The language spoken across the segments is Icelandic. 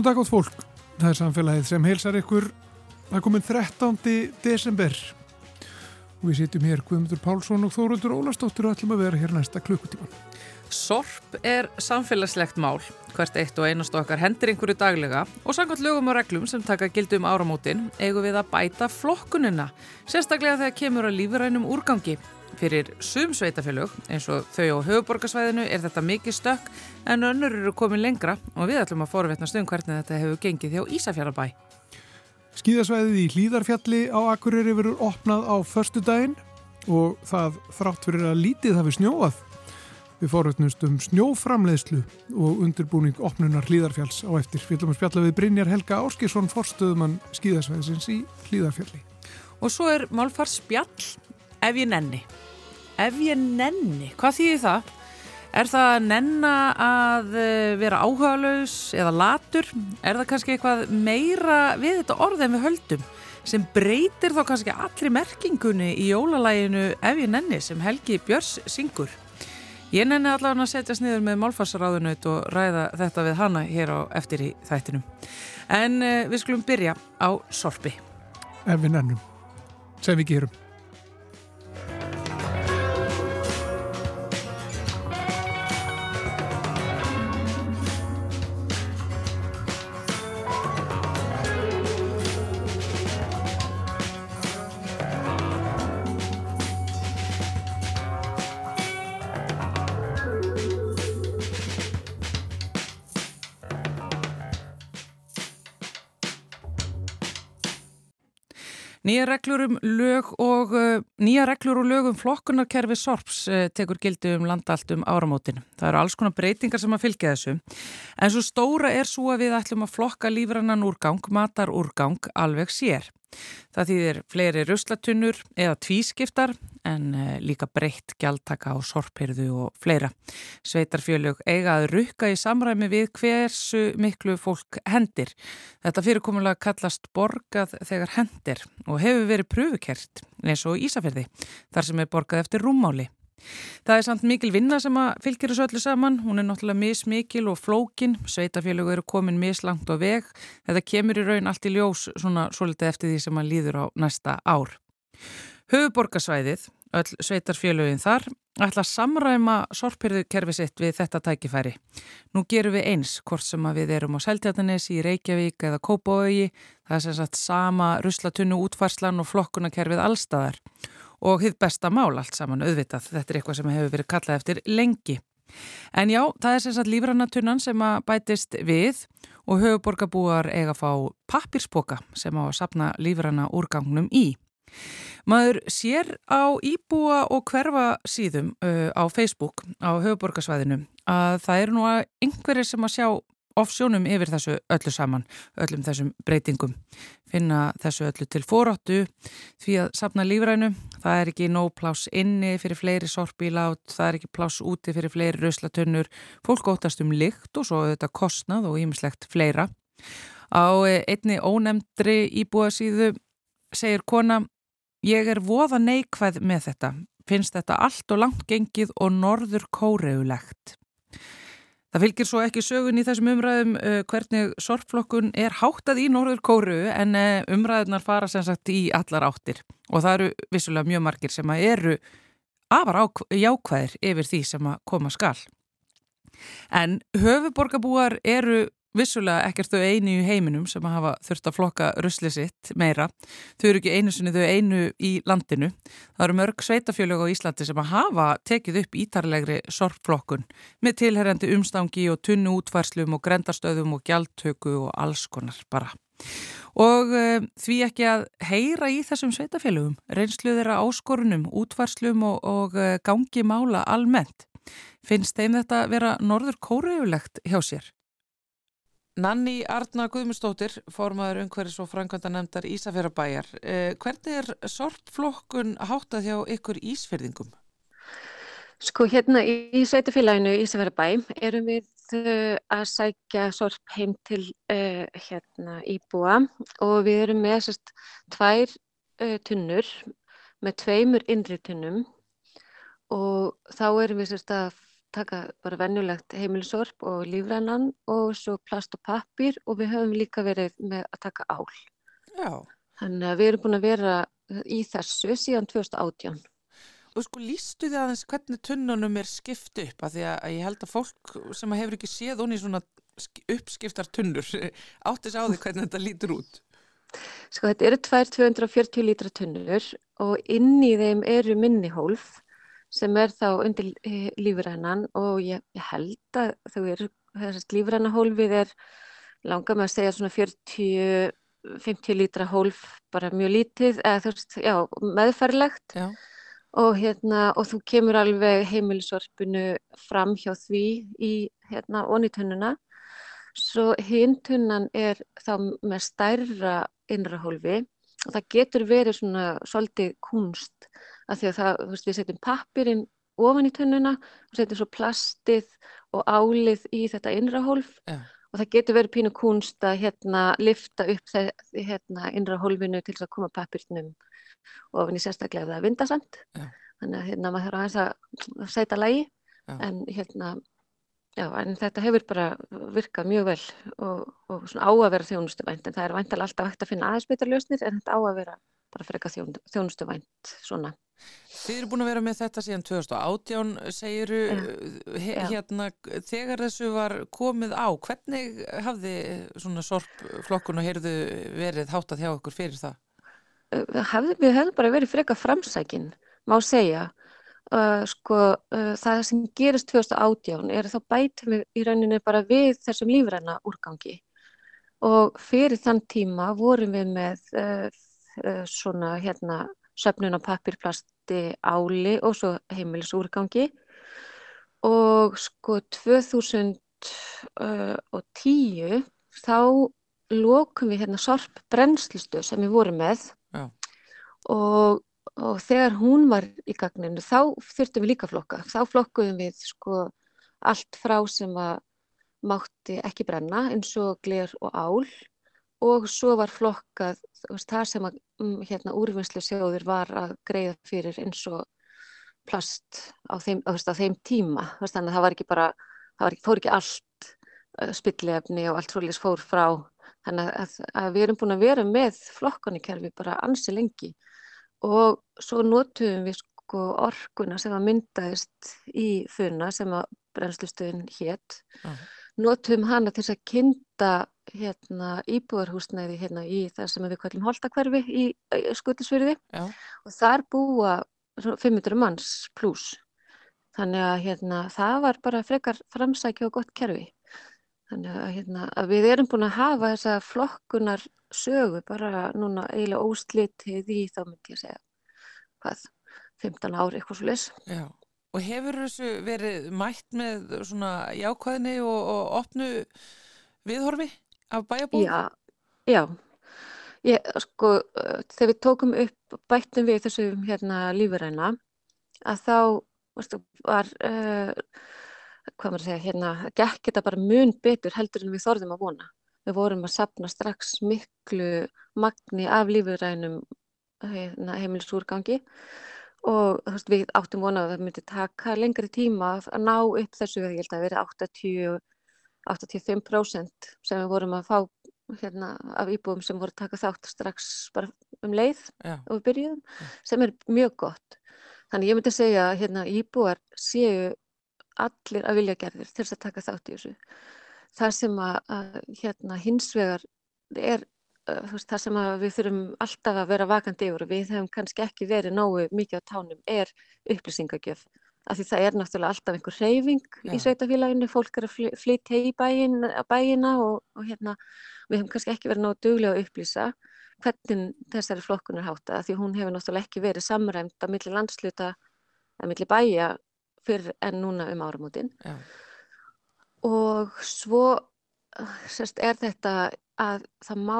Góðan dag átt fólk, það er samfélagið sem heilsar ykkur, er komin 13. desember og við sitjum hér Guðmundur Pálsson og Þóruldur Ólastóttir og ætlum að vera hér næsta klukkutíman. Sorp er samfélagslegt mál, hvert eitt og einast okkar hendur einhverju daglega og samkvæmt lögum og reglum sem taka gildum áramótin eigum við að bæta flokkunina, sérstaklega þegar kemur að lífrænum úrgangi. Fyrir sum sveitafélög, eins og þau á höfuborgarsvæðinu, er þetta mikið stökk en önnur eru komin lengra og við ætlum að forvetnast um hvernig þetta hefur gengið hjá Ísafjörðabæ. Skíðasvæðið í Hlýðarfjalli á Akureyri verður opnað á förstu daginn og það þrátt fyrir að lítið hafi snjóað. Við forvetnumst um snjóframleiðslu og undirbúning opnunar Hlýðarfjalls á eftir. Við ætlum að spjalla við Brynjar Helga Áskisson, forstöðumann skíðasvæðisins í Hlýðarfjalli. Og svo er málfar spjall ef ég nenni. Ef ég nenni, hvað þýðir það? Er það að nenna að eh, vera áhugalaus eða latur? Er það kannski eitthvað meira við þetta orð en við höldum sem breytir þá kannski allri merkingunni í jólalæginu ef ég nenni sem Helgi Björns syngur? Ég nenni allavega að setjast niður með málfarsaráðunut og ræða þetta við hana hér á eftir í þættinum. En uh, við skulum byrja á sorpi. Ef við nennum, sem við gerum. Nýja reglur um og uh, nýja reglur og lög um flokkunarkerfi SORPS uh, tekur gildi um landalt um áramótin. Það eru alls konar breytingar sem að fylgja þessu. En svo stóra er svo að við ætlum að flokka lífrannan úrgang, matar úrgang, alveg sér. Það þýðir fleiri ruslatunnur eða tvískiptar en uh, líka breytt gjaldtaka á sorphyrðu og fleira. Sveitarfjölug eiga að rukka í samræmi við hversu miklu fólk hendir. Þetta fyrirkomulega kallast borgað þegar hendir og hefur verið pröfukert eins og Ísafjörði þar sem er borgað eftir rúmmáli. Það er samt mikil vinna sem að fylgjur þessu öllu saman, hún er náttúrulega mismikil og flókin, sveitafélög eru komin mislangt á veg, þetta kemur í raun allt í ljós svona svolítið eftir því sem að líður á næsta ár. Höfuborgarsvæðið, öll sveitarfélögin þar, ætla að samræma sorpirðukerfi sitt við þetta tækifæri. Nú gerum við eins, hvort sem að við erum á Seltjartanes í Reykjavík eða Kópavögi, það er sem sagt sama ruslatunnu útfarslan og flokkunarkerfið allstaðar og hitt besta mál allt saman auðvitað. Þetta er eitthvað sem hefur verið kallað eftir lengi. En já, það er sem sagt lífrannatunnan sem að bætist við og höfuborgarbúar eiga að fá pappirspoka sem á að sapna lífranna úrgangnum í. Maður sér á íbúa og hverfa síðum uh, á Facebook á höfuborgarsvæðinu að það eru nú einhverjir sem að sjá offsjónum yfir þessu öllu saman, öllum þessum breytingum. Finna þessu öllu til fóráttu því að sapna lífrænu, það er ekki nóg pláss inni fyrir fleiri sorpílát, það er ekki pláss úti fyrir fleiri rauðslatunnur, fólk óttast um lykt og svo þetta kostnað og ímislegt fleira. Á einni ónemndri íbúasíðu segir kona, ég er voða neikvæð með þetta, finnst þetta allt og langt gengið og norður kóreulegt. Það fylgir svo ekki sögun í þessum umræðum uh, hvernig sorpflokkun er háttað í Norður Kóru en uh, umræðunar fara sem sagt í allar áttir og það eru vissulega mjög margir sem eru afar jákvæðir yfir því sem að koma skal. En höfuborgarbúar eru vissulega ekkert þau einu í heiminum sem að hafa þurft að flokka ruslið sitt meira. Þau eru ekki einu sinni þau einu í landinu. Það eru mörg sveitafjölög á Íslandi sem að hafa tekið upp ítarlegri sorpflokkun með tilherrandi umstangi og tunnu útvarslum og grendarstöðum og gjaldtöku og alls konar bara. Og uh, því ekki að heyra í þessum sveitafjölögum, reynslu þeirra áskorunum, útvarslum og, og uh, gangi mála almennt. Finnst þeim þetta vera norður kóriðulegt hjá sér? Nanni Arna Guðmustóttir, formaður umhverfis og frangvönda nefndar Ísafjörabæjar. Eh, hvernig er sortflokkun háttað hjá ykkur Ísfjörðingum? Sko hérna í Sveitafélaginu Ísafjörabæ erum við uh, að sækja sorp heim til uh, hérna íbúa og við erum með sérst tvær uh, tunnur með tveimur innri tunnum og þá erum við sérst að taka bara vennulegt heimilisorp og lífrænan og svo plast og pappir og við höfum líka verið með að taka ál. Já. Þannig að við erum búin að vera í þessu síðan 2018. Og sko lístu þið aðeins hvernig tunnunum er skipt upp að því að ég held að fólk sem hefur ekki séð onni svona uppskiptar tunnur áttis á því hvernig þetta lítur út. Sko þetta eru tvær 240 lítra tunnur og inn í þeim eru minnihólf sem er þá undir eh, lífrænan og ég, ég held að þau eru, þessast lífrænahólfið er langa með að segja svona 40 50 lítra hólf bara mjög lítið eða þú veist, já, meðferðlegt. Já. og hérna og þú kemur alveg heimilisorpinu fram hjá því í hérna onitönnuna svo hintunnan er þá með stærra innra hólfi. Og það getur verið svona svolítið kunst að því að það, veist, við setjum pappirinn ofan í tönnuna og setjum svo plastið og álið í þetta innra hólf. Já. Og það getur verið pínu kunst að hérna lifta upp þessi hérna innra hólfinu til þess að koma pappirnum ofin í sérstaklega ef það er vindasand já. þannig að hérna maður þarf að, að setja lægi en hérna já en þetta hefur bara virkað mjög vel og, og svona á að vera þjónustuvænt. En það er væntalega alltaf hægt að finna aðeins en þetta á að vera bara fyrir eitthvað þjónustuvænt svona Þið eru búin að vera með þetta síðan 2018 segiru ja. hérna þegar þessu var komið á hvernig hafði svona sorpflokkun og heyrðu verið hátað hjá okkur fyrir það? Hafði, við hefðum bara verið freka framsækin má segja uh, sko uh, það sem gerist 2018 er þá bætum við í rauninni bara við þessum lífræna úrgangi og fyrir þann tíma vorum við með uh, svona hérna söfnun á pappirplasti áli og svo heimilisúrgangi. Og sko 2010 þá lókum við hérna sorp brennslustu sem við vorum með. Og, og þegar hún var í gagninu þá þurftum við líka flokka. Þá flokkuðum við sko allt frá sem að mátti ekki brenna eins og gler og ál og svo var flokkað það sem að mm, hérna, úrvinnslu sjóður var að greiða fyrir eins og plast á þeim, á, á þeim tíma. Þannig að það var ekki bara það var ekki, fór ekki allt uh, spillefni og allt svolítið fór frá. Þannig að, að við erum búin að vera með flokkanikerfi bara ansi lengi. Og svo notuðum við sko orkuna sem að myndaðist í funna sem að brennslustöðin hétt uh -huh. notuðum hana til að kynnta hérna, íbúarhúsnæði hérna, í það sem við kallum holdakverfi í, skutisfyrði og þar búa 500 manns pluss. Þannig að hérna, það var bara frekar framsækja og gott kerfi. Þannig að, hérna, að við erum búin að hafa þessa flokkunar sögu bara núna eiginlega óslitið í þá myndi ég segja hvað, 15 ári eitthvað svo les. Já, og hefur þessu verið mætt með svona jákvæðni og, og opnu viðhorfi? Af bæjabóð? Já, já. Ég, sko, þegar við tókum upp bættum við þessum hérna lífuræna að þá veist, var uh, hvað maður segja, hérna gekk þetta bara mun betur heldur en við þorðum að vona. Við vorum að sapna strax miklu magni af lífurænum hérna, heimilisúrgangi og veist, við áttum vonað að það myndi taka lengri tíma að ná upp þessu, ég held að verið 80 85% sem við vorum að fá hérna, af íbúum sem voru að taka þátt strax bara um leið Já. og við byrjuðum, sem er mjög gott. Þannig ég myndi að segja að hérna, íbúar séu allir að vilja gerðir til þess að taka þátt í þessu. Það sem að, að hérna, hins vegar er veist, það sem við þurfum alltaf að vera vakandi yfir og við hefum kannski ekki verið nógu mikið á tánum er upplýsingagjöf af því það er náttúrulega alltaf einhver reyfing í sveitafélaginu, fólk er að flytja í bæin, bæina og, og hérna, við hefum kannski ekki verið náðu duglega að upplýsa hvernig þessari flokkun er hátta, því hún hefur náttúrulega ekki verið samræmt að milli landsluta, að milli bæja fyrir enn núna um áramótin. Já. og svo sérst, er þetta að það má,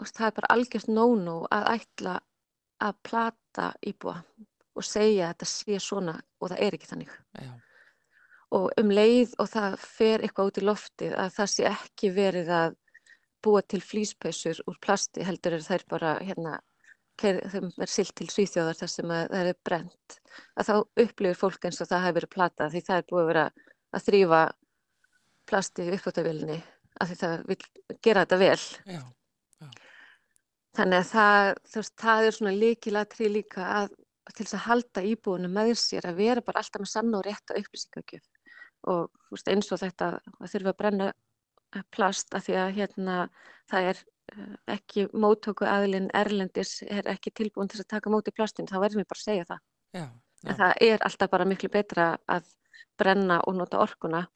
það er bara algjörst nónú að ætla að plata íbúa og segja að þetta sé svona og það er ekki þannig. Já. Og um leið og það fer eitthvað út í loftið að það sé ekki verið að búa til flýspössur úr plasti heldur er þær bara hérna þeim er silt til svíþjóðar þar sem það er brent að þá upplifir fólk eins og það hefur verið plata því það er búið að vera að þrýfa plasti uppvötavílinni af því það vil gera þetta vel já, já. þannig að það, það er svona líkilatri líka að til þess að halda íbúinu með sér að vera bara alltaf með sann og rétt að upplýsingagjöf. Og veist, eins og þetta að þurfa að brenna plast af því að hérna það er eh, ekki móttöku aðlinn erlendis er ekki tilbúin til að taka móti plastin þá verðum við bara að segja það. Já, en það er alltaf bara miklu betra að brenna og nota orkuna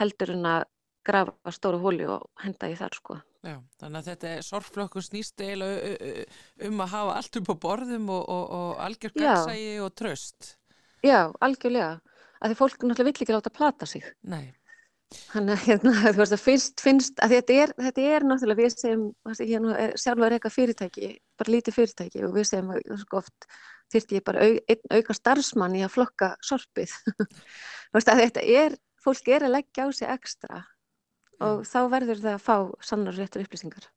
heldur en að grafa stóru hóli og henda í þar sko. Já, þannig að þetta sorgflokkur snýst eiginlega um að hafa allt upp á borðum og, og, og algjör gagsægi og tröst. Já, algjörlega. Að því fólk náttúrulega vill ekki láta plata sig. Nei. Þannig að hérna, þú veist að finnst, finnst að þetta er, þetta er náttúrulega við sem, hérna, sjálf að reyka fyrirtæki, bara lítið fyrirtæki og við sem sko, oft þurfti ég bara au, ein, auka starfsmann í að flokka sorpið. Þú veist að þetta er, fólk er að leggja á sig ekstra og þá verður það að fá sannar réttur upplýsingar.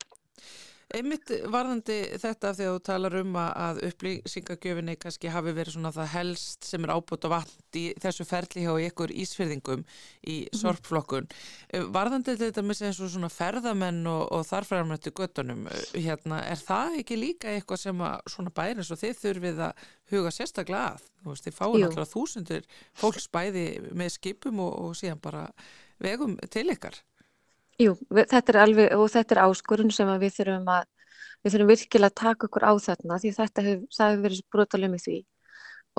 Einmitt varðandi þetta af því að þú talar um að upplýsingagjöfinni kannski hafi verið svona það helst sem er ábútt og vatn í þessu ferli hjá ykkur ísfyrðingum í mhm. sorpflokkun. Varðandi þetta með sem svona ferðamenn og, og þarfræðarmættu göttunum, hérna, er það ekki líka eitthvað sem að svona bæris og þið þurfið að huga sérstaklega að? Þú veist, þið fáið náttúrulega þúsundur fólks bæði með skipum og, og síðan bara vegum til ykkar. Jú, þetta er alveg, og þetta er áskorun sem við þurfum að, við þurfum virkilega að taka okkur á þarna því þetta hefur, það hefur verið brotalum í því.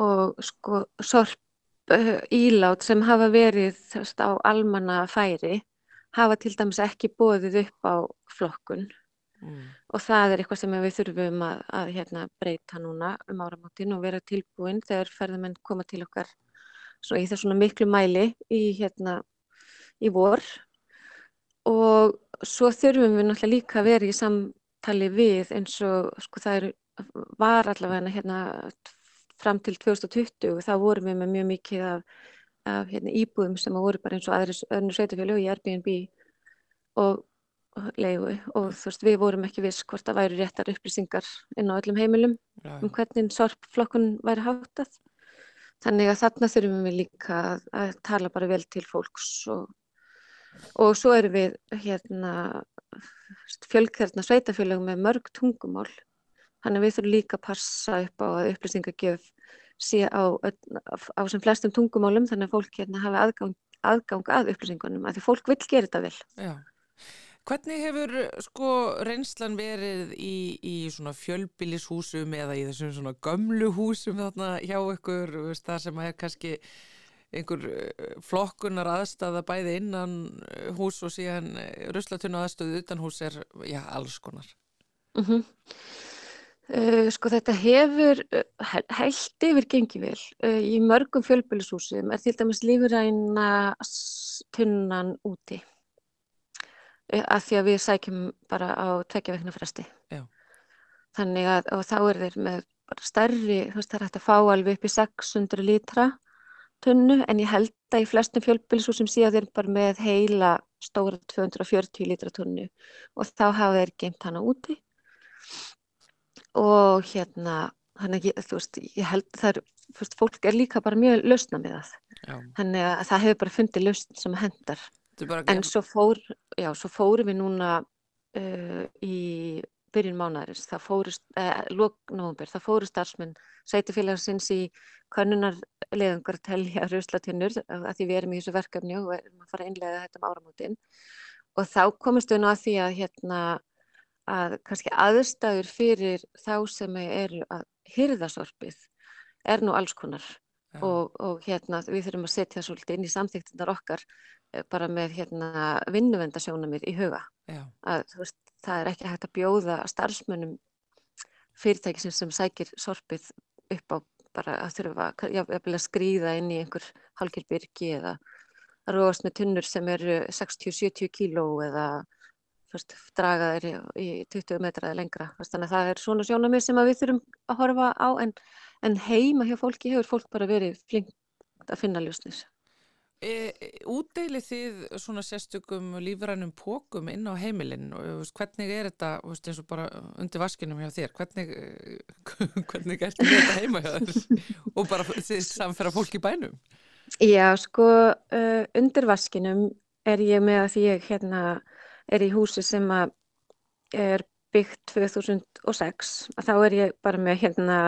Og sko sorp uh, ílát sem hafa verið þess, á almanna færi hafa til dæmis ekki bóðið upp á flokkun. Mm. og það er eitthvað sem við þurfum að, að hérna, breyta núna um áramáttin og vera tilbúin þegar ferðumenn koma til okkar svo í þessuna miklu mæli í hérna í vor og svo þurfum við náttúrulega líka að vera í samtali við eins og sko það er, var allavega hérna fram til 2020 þá vorum við með mjög mikið af, af hérna, íbúðum sem voru bara eins og aðri önnur sveitafjölu í Airbnb og leiðu og þú veist við vorum ekki viss hvort það væri réttar upplýsingar inn á öllum heimilum ja. um hvernig sorpflokkun væri hátað þannig að þarna þurfum við líka að, að tala bara vel til fólks og og svo erum við hérna fjölkjörna sveitafélögum með mörg tungumál þannig að við þurfum líka að passa upp á að upplýsingagjöf sé á, á sem flestum tungumálum þannig að fólk hérna hafa aðgang, aðgang að upplýsingunum að því fólk vil gera þetta vel Já. Hvernig hefur sko reynslan verið í, í svona fjölbillishúsum eða í þessum svona gömlu húsum þarna hjá ykkur, það sem er kannski einhver eh, flokkunar aðstæða bæði innan eh, hús og síðan eh, ruslatunna aðstöðu utan hús er, já, alls konar. Mm -hmm. uh, sko þetta hefur heilt yfir gengið vel. Uh, í mörgum fjölbylishúsum er til dæmis lífuræna tunnan úti uh, af því að við sækjum bara á tvekja vekna fresti. Já. Þannig að þá er þeir með stærri, þú veist það er hægt að fá alveg upp í 600 lítra tunnu en ég held að í flestum fjölbílisúsum síðan þeir bara með heila stóra 240 lítra tunnu og þá hafa þeir geimt hana úti. Og hérna þannig að þú veist ég held að það er fyrst, fólk er líka bara mjög lausna með það. Já. þannig að það hefur bara fundið lausn sem hendar. En svo, fór, já, svo fórum við núna uh, í byrjun mánaðarins, það fóru eh, lóknóðumber, það fóru starfsmenn sætufélagsins í kannunarleðungar telja ruslatinnur að því við erum í þessu verkefni og erum að fara að innlega þetta um áramótin. Og þá komist við nú að því að hérna að kannski aðstæður fyrir þá sem eru að hyrðasorpið er nú alls konar. Og, og hérna við þurfum að setja svolítið inn í samþýktunar okkar eh, bara með hérna vinnuvendasjónamið í huga. Já. að veist, það er ekki hægt að bjóða starfsmönnum fyrirtækisins sem sækir sorpið upp á bara að þurfa að skrýða inn í einhver halkilbyrgi eða að róast með tunnur sem eru 60-70 kíló eða fyrst, draga þeir í, í 20 metra eða lengra. Þannig að það er svona sjónamið sem við þurfum að horfa á en, en heima hjá fólki hefur fólk bara verið flinkt að finna ljósnis. E, útdeilið þið svona sérstökum lífrænum pókum inn á heimilinn og hvernig er þetta veist, eins og bara undir vaskinum hjá þér? Hvernig, hvernig ertu þetta heima hjá þér? Og bara þið samfæra fólk í bænum? Já, sko uh, undir vaskinum er ég með að því ég hérna er í húsi sem að er byggt 2006 að þá er ég bara með hérna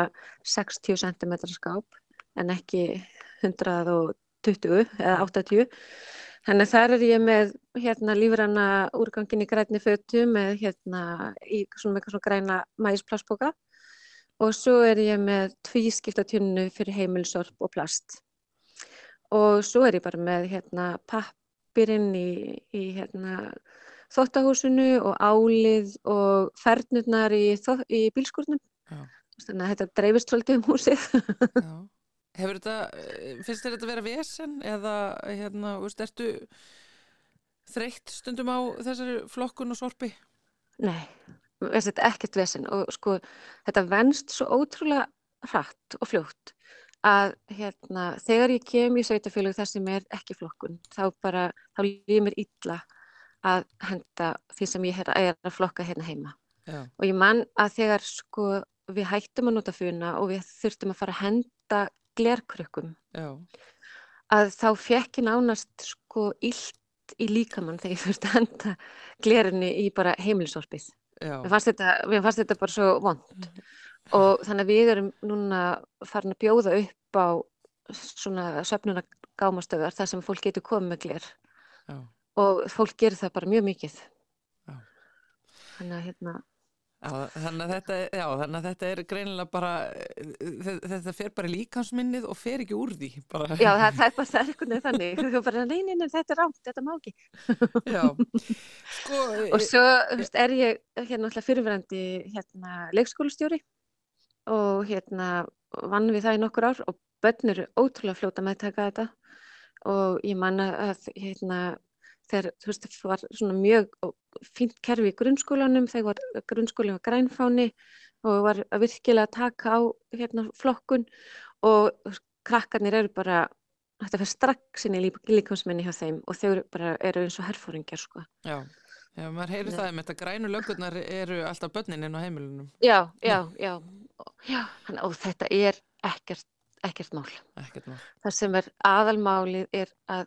60 cm skáp en ekki 120 eða 80 þannig þar er ég með hérna lífranna úrgangin í græni fötu með hérna í svona, svona græna mæsplastboka og svo er ég með tvískiptatunnu fyrir heimilsorp og plast. Og svo er ég bara með hérna pappirinn í, í hérna þóttahúsinu og álið og fernurnar í, í bílskurnum þannig að þetta dreifist svolítið um húsið. Já Hefur þetta, eh, finnst þér þetta að vera vesen eða hérna, veist, ertu þreytt stundum á þessari flokkun og sorpi? Nei, þetta er ekkert vesen og sko þetta venst svo ótrúlega hratt og fljótt að hérna þegar ég kem í sveitafélug þar sem er ekki flokkun þá bara, þá líður mér illa að henda því sem ég er að flokka hérna heima Já. og ég mann að þegar sko við hættum að nota funa og við þurftum að fara að henda glerkrukkum. Að þá fekk ég nánast sko illt í líkamann þegar ég þurfti að henda glerinni í bara heimilisorpið mér fannst þetta, mér fannst þetta bara svo vond mm og þannig að við erum núna farin að bjóða upp á svona söfnuna gámastöðar þar sem fólk getur komið með gler. Já. og fólk gerir það bara mjög mikið. Já. þannig að hérna þannig að þetta, já, þannig að þetta er greinilega bara, þetta fer bara líkansminnið og fer ekki úr því. Bara. Já, það, það er bara það þannig, þú bara, nei, nei, nei, þetta er átt, þetta má ekki. Já, sko. og svo, þú veist, er ég hérna alltaf fyrirverandi hérna leikskólastjóri og hérna vann við það í nokkur ár og börn eru ótrúlega fljóta með að taka þetta og ég manna að hérna þegar þú veist það var svona mjög fínt kerfi í grunnskólanum þegar grunnskólinn var grænfáni og var að virkilega taka á hérna flokkun og krakkarnir eru bara þetta fyrir strax inn í líkansmenni hjá þeim og þau bara eru eins og herfóringjar sko. Já, já, maður heyrir ja. það um þetta grænu lögurnar eru alltaf börnin inn á heimilunum. Já, já, já, já og þetta er ekkert, ekkert mál. Ekkert mál. Það sem er aðalmálið er að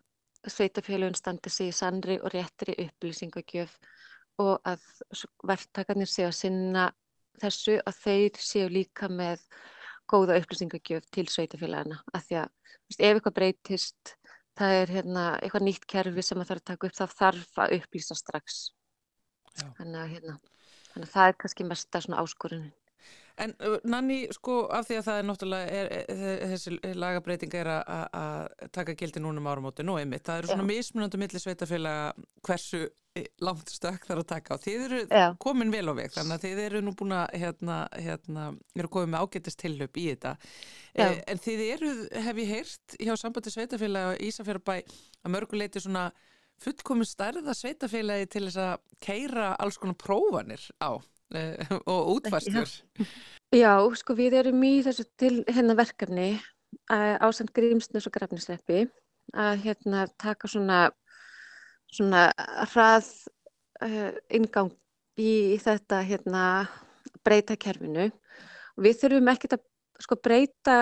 sveitafélagin standi sig í sannri og réttri upplýsingagjöf og að verktakarnir séu að sinna þessu að þeir séu líka með góða upplýsingagjöf til sveitafélagina því að veist, ef eitthvað breytist það er hérna, eitthvað nýtt kerfi sem það þarf að taka upp þá þarf að upplýsa strax. Þannig að, hérna, þannig að það er kannski mesta áskorunin En Nanni, sko, af því að það er náttúrulega, er, er, þessi lagabreiting er að taka gildi núna um árumóti, nú einmitt, það eru svona mismunandi millir sveitafélaga hversu eh, langt stökk þarf að taka á. Þið eru Já. komin vel á veg, þannig að þið eru nú búin að, hérna, hérna, eru komið með ágættist tilhaup í þetta. E, en þið eru, hef ég heyrt, hjá sambandi sveitafélaga Ísafjörðabæ að mörguleiti svona fullkomin stærða sveitafélagi til þess að keira alls konar prófanir á. Eh, og útfastur. Já, sko við erum í þessu til hennar verkefni á samt Grímsnes og Grafnisleppi að hérna taka svona svona hrað uh, ingang í, í þetta hérna breyta kerfinu við þurfum ekkert að sko breyta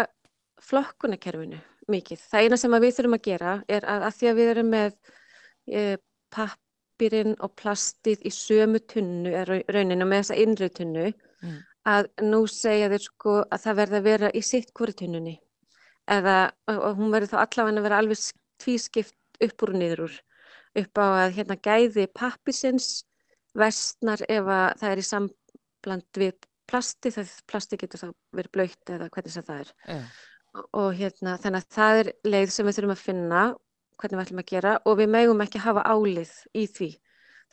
flokkunakerfinu mikið. Það eina sem við þurfum að gera er að, að því að við erum með uh, papp pappirinn og plastið í sömu tunnu, rauninu með þessa innri tunnu, mm. að nú segja þeir sko að það verði að vera í sitt hvori tunnunni. Eða, og hún verði þá allavega að vera alveg tvískipt upp úr niður úr, upp á að hérna gæði pappisins vestnar ef að það er í sambland við plasti, það plasti getur þá verið blöytt eða hvernig sem það er. Yeah. Og hérna þannig að það er leið sem við þurfum að finna hvernig við ætlum að gera og við megum ekki hafa álið í því.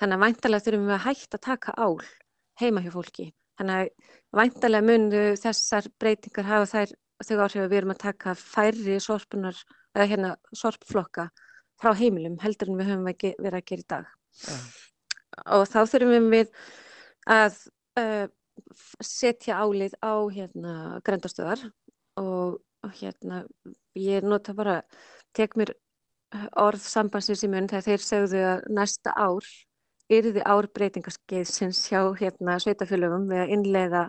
Þannig að væntalega þurfum við að hætta að taka ál heima hjá fólki. Þannig að væntalega munu þessar breytingar hafa þær þau áhrif að við erum að taka færri sorpunar, eða hérna sorpflokka frá heimilum heldur en við höfum verið að gera í dag. Ja. Og þá þurfum við að uh, setja álið á hérna grendastöðar og, og hérna ég nota bara, tek mér orð sambansins í mun þegar þeir segðu að næsta ár yrði ár breytingarskeið hjá hérna, sveitafélögum við að innleiða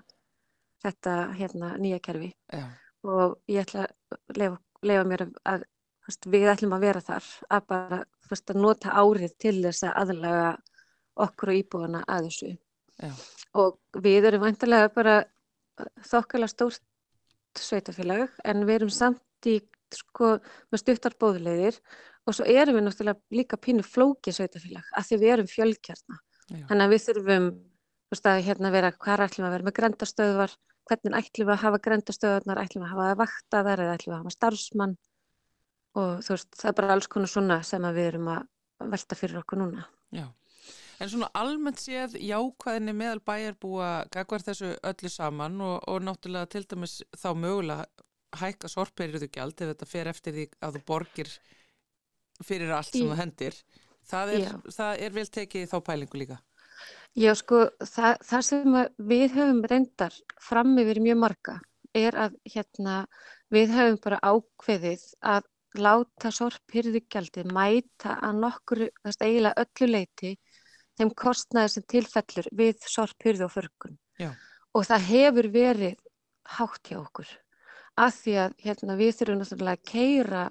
þetta hérna, nýja kerfi Já. og ég ætla að lefa, lefa mér að við ætlum að vera þar að bara fast, að nota árið til þess að aðlaga okkur og íbúana að þessu Já. og við erum vantilega bara þokkala stórt sveitafélag en við erum samt í sko með stuttar bóðleiðir og svo erum við náttúrulega líka pínu flóki sveitafélag að því við erum fjölkjarna. Þannig að við þurfum veist, að hérna vera hvað ætlum að vera með grendastöðvar hvernig ætlum við að hafa grendastöðvarnar ætlum við að hafa vaktaðar eða ætlum við að hafa starfsmann? Og þú veist það er bara alls konar svona sem við erum að velta fyrir okkur núna. Já. En svona almennt séð jákvæðinni meðal bæjarbúa gagvar þessu öllu saman og, og náttúrulega til dæmis þá mögulega hækka sorpeiriðu gjald ef þetta fer eftir því að þú borgir fyrir allt sem þú hendir það er, það er vel tekið þá pælingu líka. Já sko það, það sem við höfum reyndar fram yfir mjög marga er að hérna við höfum bara ákveðið að láta sorphyrðugjaldið mæta að nokkur, þess að eiginlega öllu leiti þeim kostnaði sem tilfellur við sorphyrðu og förkun Já. og það hefur verið hátt hjá okkur. Að því að hérna, við þurfum náttúrulega að keira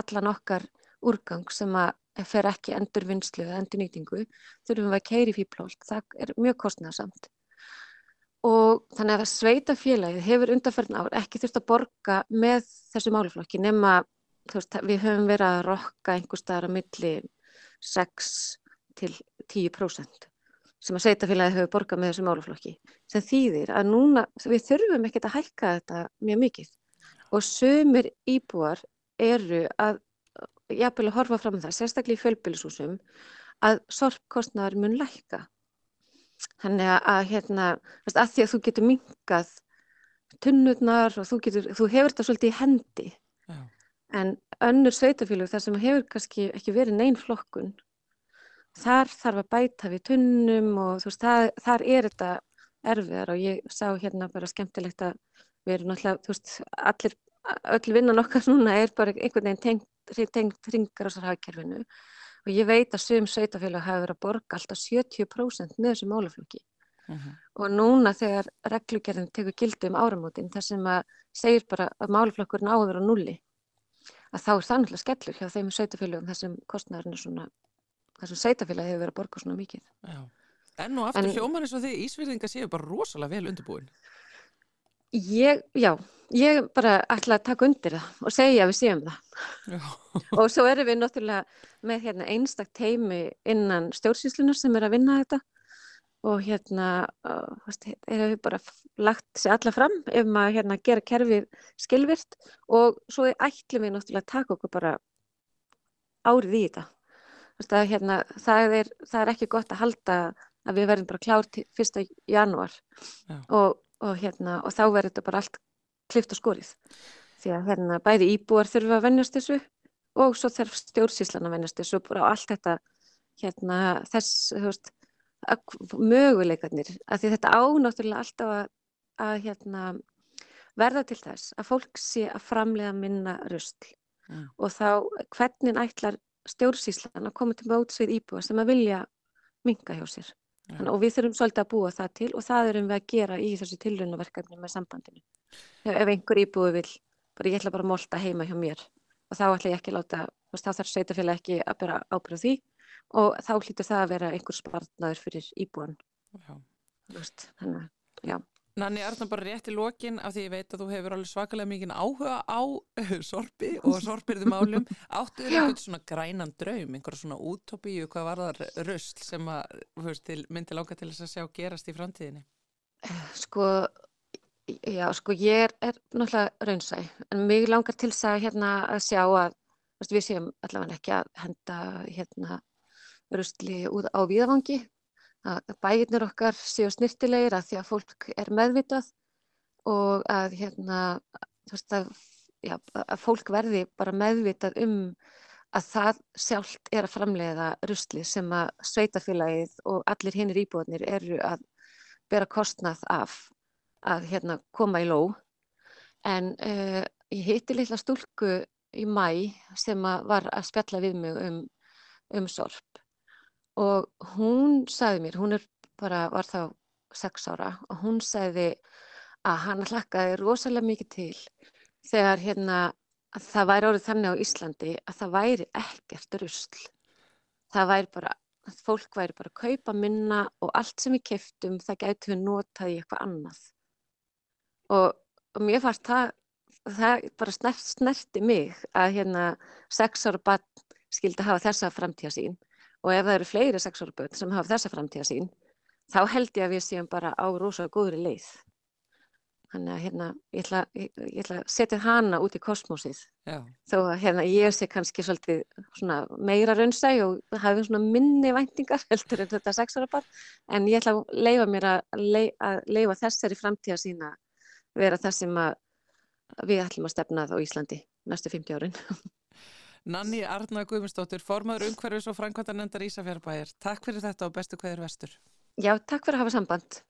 allan okkar úrgang sem að fer ekki endur vinslu eða endur nýtingu, þurfum við að keira í fýblólt, það er mjög kostnæðasamt og þannig að sveitafélagið hefur undanferðin ár ekki þurft að borga með þessu máluflokki nema veist, við höfum verið að rokka einhver staðar á milli 6 til 10% sem að sveitafélagið hefur borgað með þessu máluflokki sem þýðir að núna við þurfum ekkert að hækka þetta mjög mikið. Og sömur íbúar eru að jafnvel að horfa fram það, sérstaklega í fjölbílisúsum, að sorgkostnaður mun lækka. Þannig að, hérna, að því að þú getur mingað tunnurnar og þú, getur, þú hefur þetta svolítið í hendi. Já. En önnur sveitafélug þar sem hefur kannski ekki verið neinn flokkun, þar þarf að bæta við tunnum og veist, það, þar er þetta erfiðar og ég sá hérna bara skemmtilegt að við erum náttúrulega, þú veist, allir, öll vinnan okkar núna er bara einhvern veginn tengt tengt ringarásarhagkerfinu og ég veit að sögum sveitafélag hafa verið að borga alltaf 70% með þessu málaflöki uh mhm. -huh. og núna þegar reglugerðin tekur gildi um áramótin þar sem að segir bara að málaflökkurinn á að vera nulli að þá er það náttúrulega skellur hjá þeim sveitafélagum þar sem kostnæðurinn er svona þar sem sveitafélag hefur verið að borga svona mikið Já. En og aftur hljóman eins og því Ísverðinga séu bara rosalega vel undirbúin Ég, já, ég bara ætla að taka undir það og segja að við séum það. og svo erum við náttúrulega með hérna, einstak teimi innan stjórnsýslunar sem er að vinna þetta. Og hérna erum við bara lagt sér alla fram ef maður hérna, gera kerfið skilvirt og svo ætlum við náttúrulega að taka okkur bara árið í þetta. Það, hérna, það, er, það er ekki gott að halda að við verðum bara klárt fyrsta janúar. Og og, hérna, og þá verður þetta bara allt klift og skorið. Því að hérna, bæði íbúar þurfa að vennast þessu og svo þarf stjórnsíslan að vennast þessu og allt þetta hérna, þess veist, möguleikarnir að því þetta ánáttúrulega alltaf að, að hérna, verða til þess að fólk sé að framlega minna röstl mm. og þá hvernig ætlar stjórnsíslan að koma til móts við íbúar sem að vilja minga hjá sér Þannig, og við þurfum svolítið að búa það til og það erum við að gera í þessu tilraunaverkefni með sambandinu. Ef, einhver íbúi vil, bara ég ætla bara að molta heima hjá mér og þá ætla ég ekki að láta, þá þarf sveitafélag ekki að bera ábyrða því og þá hlýtur það að vera einhver spartnaður fyrir íbúan. Já. Þannig, já. Nanni Arna bara rétt í lokin af því ég veit að þú hefur alveg svakalega mikið áhuga á sorpi og sorpirðum álum áttu þér eitthvað svona grænan draum einhverja svona útópíu, hvað var það röst sem að, veist, til, myndi láka til þess að sjá gerast í framtíðinni? Sko já, sko ég er, er náttúrulega raunsæ en mig langar til þess að hérna að sjá að veist, við séum allavega ekki að henda hérna röstli út á viðavangi að bæirnir okkar séu snirtilegir að því að fólk er meðvitað og að, hérna, að, já, að fólk verði bara meðvitað um að það sjálft er að framleiða rusli sem að sveitafélagið og allir hinnir íbúðnir eru að bera kostnað af að hérna, koma í ló en uh, ég hitti litla stúlku í mæ sem að var að spjalla við mig um, um sorp og hún sagði mér, hún er bara, var þá sex ára og hún sagði að hann hlakkaði rosalega mikið til þegar hérna að það væri orðið þannig á Íslandi að það væri ekkert rusl. Það væri bara, fólk væri bara að kaupa minna og allt sem við keftum það gætu við notað í eitthvað annað. Og, og mér fannst það, það bara snert, snerti mig að hérna sex ára barn skildi hafa þessa framtíða sín og ef það eru fleiri sex ára börn sem hafa þessa framtíða sín þá held ég að við séum bara á rosalega góðri leið. Þannig að hérna, ég ætla, ég, ég ætla að setja hana út í kosmosið. Já. Þó að hérna, ég sé kannski svolítið meira raunsæg og hafi svona minni væntingar heldur en þetta barn. En ég ætla að leifa mér að, leif, að leifa þessari framtíða sína vera það sem við ætlum að stefna það á Íslandi næstu 50 árin. Nanni Arna Guðmundsdóttir, formadur umhverfis og framkvæmdanendar Ísafjörðbæjar. Takk fyrir þetta og bestu hverjur vestur. Já, takk fyrir að hafa samband.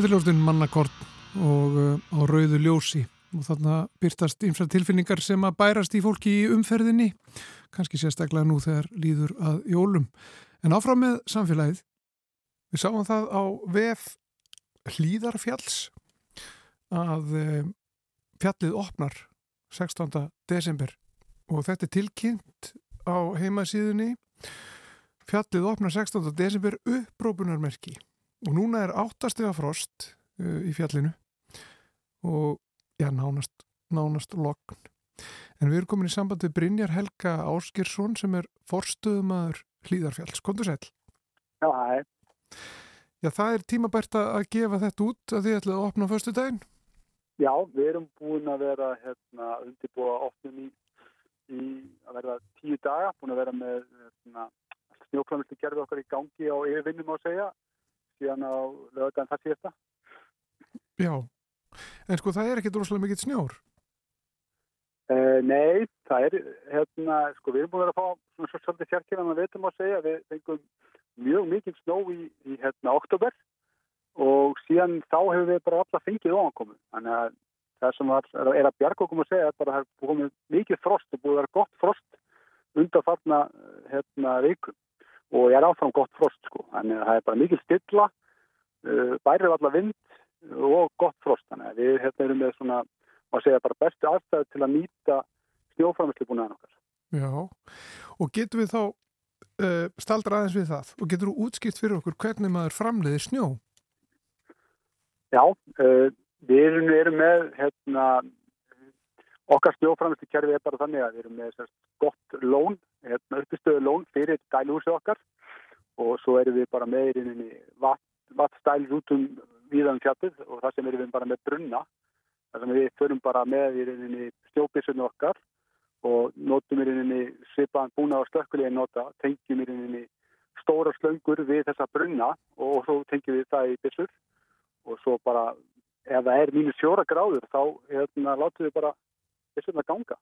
Þetta ljóstinn mannakort og uh, á rauðu ljósi og þarna byrtast ymsar tilfinningar sem að bærast í fólki í umferðinni, kannski sérstaklega nú þegar líður að jólum. En áfram með samfélagið, við sáum það á VF Hlýðarfjalls að uh, fjallið opnar 16. desember og þetta er tilkynnt á heimasíðunni. Fjallið opnar 16. desember upprópunarmerki og núna er áttastega frost uh, í fjallinu og já, nánast, nánast lokn. En við erum komin í samband við Brynjar Helga Áskirsson sem er forstöðumadur Hlýðarfjalls. Kondur sæl? Já, hæ. Já, það er tímabært að gefa þetta út að þið ætlaði að opna fyrstu daginn? Já, við erum búin að vera hérna, undirbúa opnum í, í að verða tíu daga, búin að vera með hérna, snjókvæmstu gerði okkar í gangi á yfirvinnum á segja, síðan á lögadaginn það síðasta. Já, en sko það er ekki droslega mikill snjór? Uh, nei, það er, hérna, sko við erum búin að vera að fá svona svo svolítið fjarkina að veitum á að segja, við fengum mjög mikil snó í, í hérna oktober og síðan þá hefur við bara alla fengið ofankomu. Þannig að það sem var, er að bjarga okkur að segja er bara að það er komið mikið frost og búið að vera gott frost undan þarna hérna vikum og ég er áfram gott frost sko. Þannig að það er bara mikið stilla, uh, bærið allar vind og gott frost. Þannig að við hérna erum með svona, að segja bara bestu aðstæðu til að nýta að okkar. Já, og getur við þá uh, staldra aðeins við það og getur þú útskipt fyrir okkur hvernig maður framleiðir snjó? Já, uh, við erum, erum með hérna, okkar snjóframvistu kerfi er bara þannig að við erum með sérst, gott lón, hérna, uppistöðu lón fyrir dælhúsi okkar. Og svo erum við bara með í vat, vatstæl rútum viðan fjallið og það sem erum við bara með brunna. Þar sem við förum bara með í snjópissunni okkar og notum í svipaðan búna á slökkulegin nota, tengjum í stóra slöngur við þessa brunna og svo tengjum við það í bissur og svo bara ef það er mínus fjóra gráður þá hérna, látum við bara að ganga.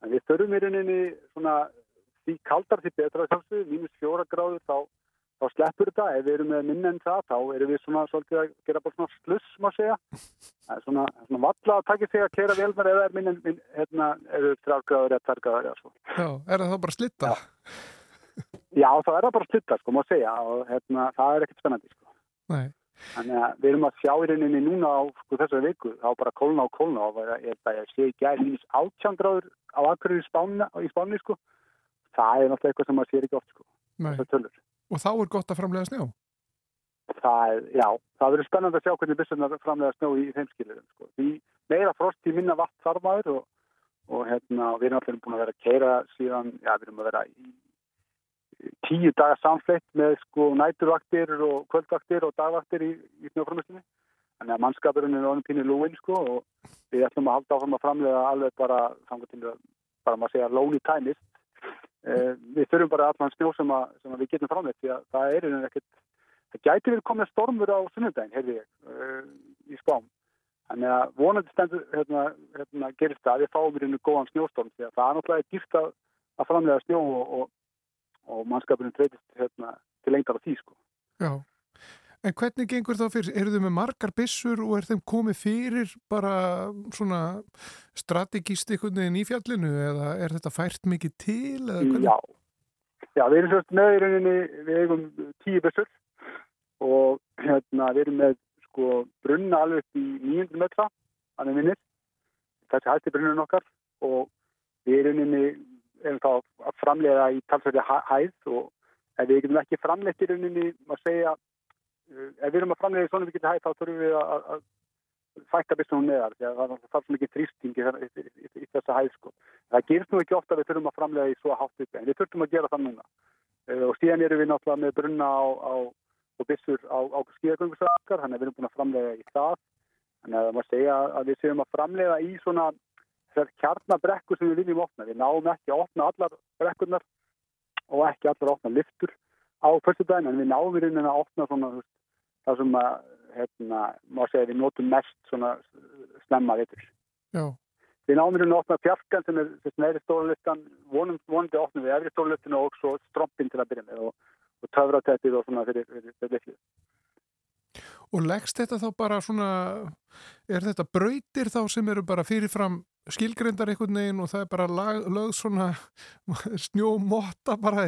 En við þurfum í svona því kaldar því betra þessu, mínus fjóra gráður þá, þá sleppur þetta. Ef við erum með minna en það þá erum við svona svolítið að gera bara svona sluss má segja. Er svona, svona valla að takja sig að kera velmar eða er minna en hérna eða þrjár gráður eða tvær gráður eða svo. Já, er það þá bara slitta? Já, Já þá er það bara slitta sko má segja og hérna það er ekkert spennandi sko. Nei. Þannig að við erum að sjá í rauninni núna á sko, þessari viku, þá bara kólna og kólna og ég held að ég sé ekki að mínus átjángráður á akkurinn í í spáni sko. Það er náttúrulega eitthvað sem maður sér ekki oft sko. og þá er gott að framlega snjó það já, það verður spennand að sjá hvernig byssunar framlega snjó í þeim skilurum sko. því meira frost í minna vatn þarmaður og, og hérna, við erum alltaf búin að vera að keira síðan, já, við erum að vera í tíu dagar samfleytt með sko næturvaktir og kvöldvaktir og dagvaktir í, í snjóframlistinni. Þannig að mannskapurinn er orðin pínu lúin sko og við ætlum að halda áfram að framlega alveg bara, bara maður segja lóni tæmist. Eh, við þurfum bara allan snjó sem, að, sem að við getum framlega því að það er einhvern veginn það gæti verið komið stormur á sunnudaginn, heyrði ég, uh, í spám. Þannig að vonandi stendur hérna, hérna, gerist það að við fáum í rauninu góðan snjóstorm því að það er náttúrulega dýrt að, að framlega snjó og, og og mannskapurinn treytist hérna, til lengar á því sko. En hvernig gengur það fyrir? Eru þau með margar bissur og er þeim komið fyrir bara svona strategíst einhvern veginn í fjallinu eða er þetta fært mikið til? Já, já, við erum sérst með í rauninni, við eigum tíu bissur og hérna við erum með sko brunna alveg í nýjundum metra, hann er minnir, þessi hætti brunnun okkar og við erum inni erum þá að framlega í talsverði hæð og ef við getum ekki framlegt í rauninni að segja ef við erum að framlega svona mikið hæð þá þurfum við að, fækka bissunum neðar því að það er svo mikið þrýstingi í, þessa hæð sko. Það gerst nú ekki ofta að við þurfum að framlega í svo hátt upp en við þurfum að gera það núna uh, og síðan erum við náttúrulega með brunna á, á, og bissur á, á skíðagöngusakar þannig að við erum búin að framlega í það þannig að það má segja að við séum að framlega í svona þessar kjarnabrekkur sem við viljum opna. Við náum ekki að opna allar brekkurnar og ekki allar að opna liftur á fyrstu daginn en við náum við það sem að, hérna, má segja við notum mest svona snemma vittur. Já. Við raunin að opna fjarkan sem er þess meðri stólulistan, vonandi að opna við efri stólulistinu og svo strompin til að byrja með og, og töfratettið og svona fyrir, fyrir Og leggst þetta þá bara svona, er þetta brautir þá sem eru bara fyrirfram skilgreyndar einhvern veginn og það er bara lag, lögð svona snjómotta bara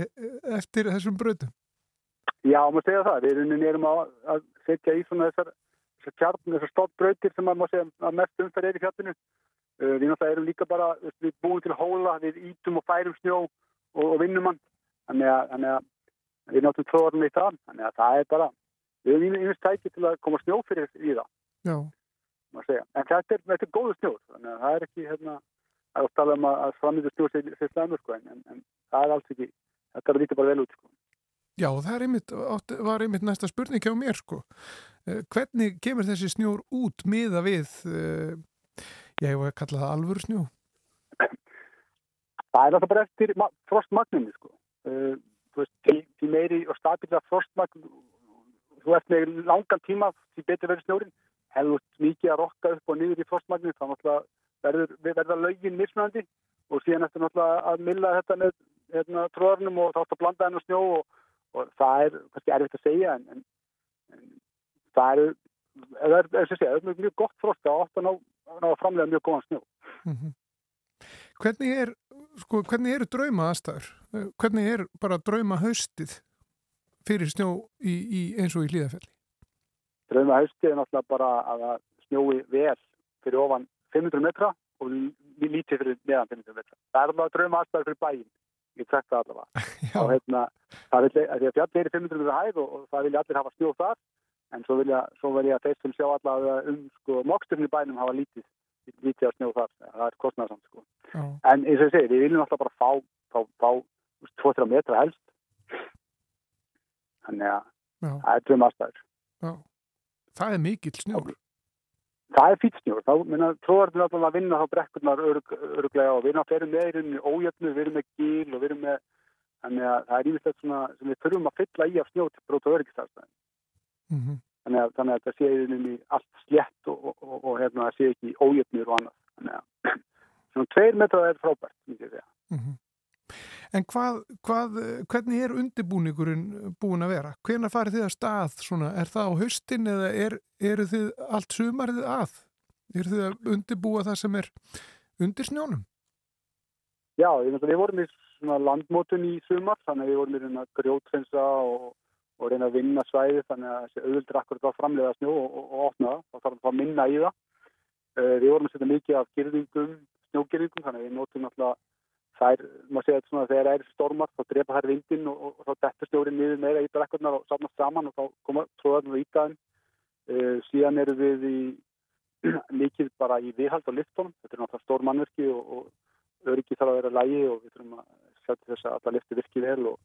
eftir þessum brautum? Já, maður segja það. Við erum að, að setja í svona þessar, þessar kjarn, þessar stoppbrautir sem maður segja að mest umferð er í fjallinu. Uh, við náttúrulega erum líka bara, við búum til hóla, við ítum og færum snjó og, og vinnum hann. Þannig að, þannig að við náttúrulega tróðum við það. Þannig að það er bara, við erum einhvers tæki til að koma snjó fyrir í það. Já. En þetta er, þetta er góðu snjór, þannig að það er ekki, hérna, að tala um að framlýta snjór sér, sér slæmur, sko, en, en það er alls ekki, þetta er að líta bara vel út, sko. Já, það einmitt, var einmitt næsta spurning hjá mér, sko. Hvernig kemur þessi snjór út miða við, ég hef að kalla það alvöru snjó? Það er alltaf bara eftir frostmagninu, sko. Þú veist, til, til meiri og stabila frostmagn, þú ert með langan tíma til betur verið snjórin hefur mikið að rokka upp og niður í frostmagnir þá náttúrulega verður, verða lögin mismunandi og síðan eftir náttúrulega að milla þetta með hérna, tróðarnum og þátt að blanda hennar snjó og, og það er kannski erfitt að segja en, en, en það eru það er, er, er, er mjög gott frost að átt að ná, ná að framlega mjög góðan snjó mm -hmm. Hvernig er sko, hvernig eru drauma aðstæður? Hvernig er bara drauma haustið fyrir snjó í, í, eins og í hlýðafelli? Drauma haustið er náttúrulega bara að snjói vel fyrir ofan 500 metra og lítið fyrir meðan 500 metra. Það er alveg drauma aðstæður fyrir bæinn. Ég trekk það allavega. og hérna, það vil, því að fjall er í 500 metra hæð og, og það vilja allir hafa snjóð þar en svo vilja, svo vilja þeir sem sjá allavega um sko móksturinn í bænum hafa lítið, lítið að snjóð þar. Það er kostnæðsamt sko. Já. En eins og ég segi, við viljum alltaf bara fá, fá, fá 2-3 metra helst. Þannig að það er drauma aðstæður. Já. Það er mikill snjór. Það er fýtt snjór. Þá minna tróðarnir alltaf að vinna þá brekkurnar örg, örglega og við erum með meirinn ójöfnu, við erum með gíl og við erum með þannig að það er ívislegt svona sem við þurfum að fylla í af snjó til bróta örgistafstæðin. Mm -hmm. þannig, að, þannig að það sé í allt slétt og, og, og, og hérna það sé ekki ójöfnur og annað. Þannig að svona tveir metra er frábært, myndi ég segja. Mm -hmm. En hvað, hvað, hvernig er undirbúningurinn búin að vera? Hvenar farið þið að stað? Svona? Er það á höstin eða er, eru þið allt sumarið að? Er þið að undirbúa það sem er undir snjónum? Já, við vorum í landmótun í sumar, þannig að við vorum í grjótrensa og, og reyna að vinna svæði þannig að þessi auðvöldur akkurat á framlega snjó og, og, og opna það, þá þarf það að minna í það. Við vorum að setja mikið af girðingum, snjógirðingum, þannig að við notum alltaf Það er, maður segja þetta svona, þegar það er stormar þá drepa þær vindin og, og, og þá dettur stjórið niður meira í brekkurnar og safnast saman og þá koma tróðarnir og ítaðin. Uh, síðan eru við í mikið bara í viðhald á liftunum. Þetta er náttúrulega stór mannverki og, og öryggi þarf að vera lægi og við þurfum að setja þess að alla lifti virkið vel og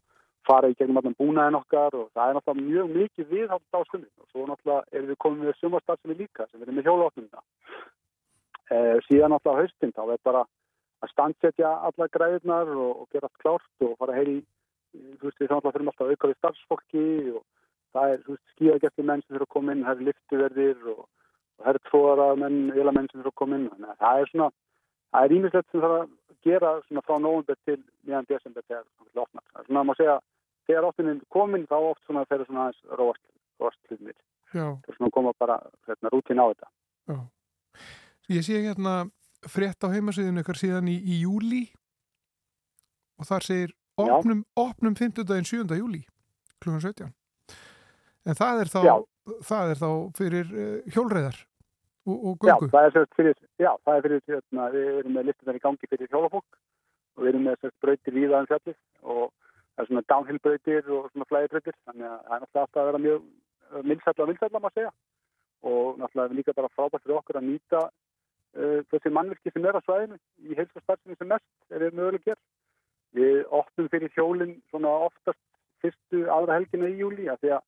fara í gegnum allan búnaðin okkar og það er náttúrulega mjög mikið viðhald á stundin og svo náttúrulega erum við komið með sumarstarf sem er líka, sem er með hjólaotnumina. Uh, síðan náttúrulega haustinn þá er bara að standsetja alla græðunar og, og gera allt klárt og fara heyri þú veist, við þá fyrir alltaf auka við starfsfólki og það er, þú veist, skíðagjastir menn sem fyrir að koma inn, það er liftuverðir og, og það er tróðara menn, velamenn sem fyrir að koma inn. Þannig að það er svona, það er ímislegt sem það að gera svona frá nógundar til meðan desember þegar það er ofnar það er svona að maður segja, þegar ofninn komin þá oft svona þegar svona aðeins róast hlutinir, það er svona að koma bara hérna, rútin á þetta. Já. Ég sé hérna frétt á heimasöðinu ykkar síðan í, í júli og þar segir opnum, opnum 5. daginn 7. júli kl. 17 en það er þá, það er þá fyrir uh, hjólreðar og, og gungu Já, það er fyrir, já, það er fyrir hérna, við erum með listunar í gangi fyrir hjólafólk og við erum með bröytir víðaðan fjallið og það er svona downhill bröytir og svona flæði bröytir þannig að það er alltaf að vera mjög milsætla og milsætla maður segja og náttúrulega líka bara frábært fyrir okkur að nýta uh, þessi mannvirki sem er á svæðinu í heilsastarfsinu sem mest er við möguleg gerð. Við opnum fyrir hjólinn svona oftast fyrstu aðra helgina í júli að því að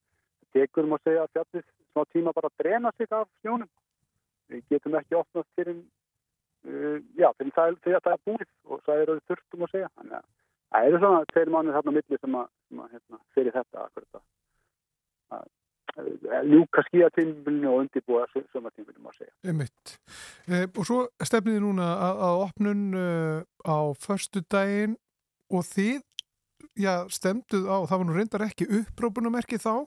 tekur um að segja að fjallið smá tíma bara drena sig af snjónum. Við getum ekki opnast fyrir, uh, já, fyrir það, þegar það er búið og það er auðvitað þurftum að segja. Þannig að það eru svona tveir mánuð þarna milli sem að, sem að hérna, fyrir þetta akkurat að ljúka skíatímbilinu og undirbúa sömartímbilinu má segja. Einmitt. E, og svo stefniði núna að, að opnun uh, á förstu daginn og þið, já, stemduð á, það var nú reyndar ekki upprópunamerki þá,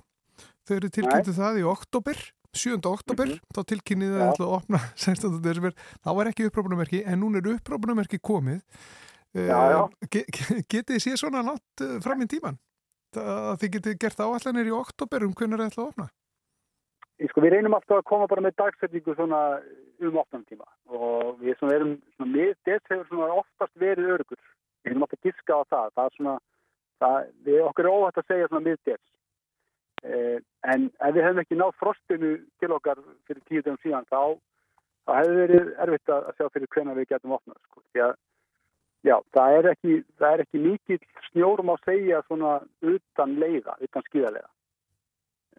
þau eru tilkynntu það í oktober 7. oktober, mm -hmm. þá tilkynnið það ætla að opna 16. desember, þá var ekki upprópunumerki, en núna er upprópunumerki komið. Já, já. Get, getið þið séð svona nátt fram í tíman? Það þið getið gert áallanir í oktober um hvernig það ætla að opna? Sko, við reynum alltaf að koma bara með dagsetningu um opnum tíma og við svona erum, þess hefur svona oftast verið örugur. Við erum alltaf að giska á það. Það er svona, það, við okkur er óhægt að segja svona miðdels. Eh, en ef við hefum ekki nátt frostinu til okkar fyrir tíu dögum síðan þá, þá hefur verið erfitt að sjá fyrir hvena við getum opnað sko. því að já, það er ekki, það er ekki mikið snjórum á að segja svona utan leiða, utan skíðarlega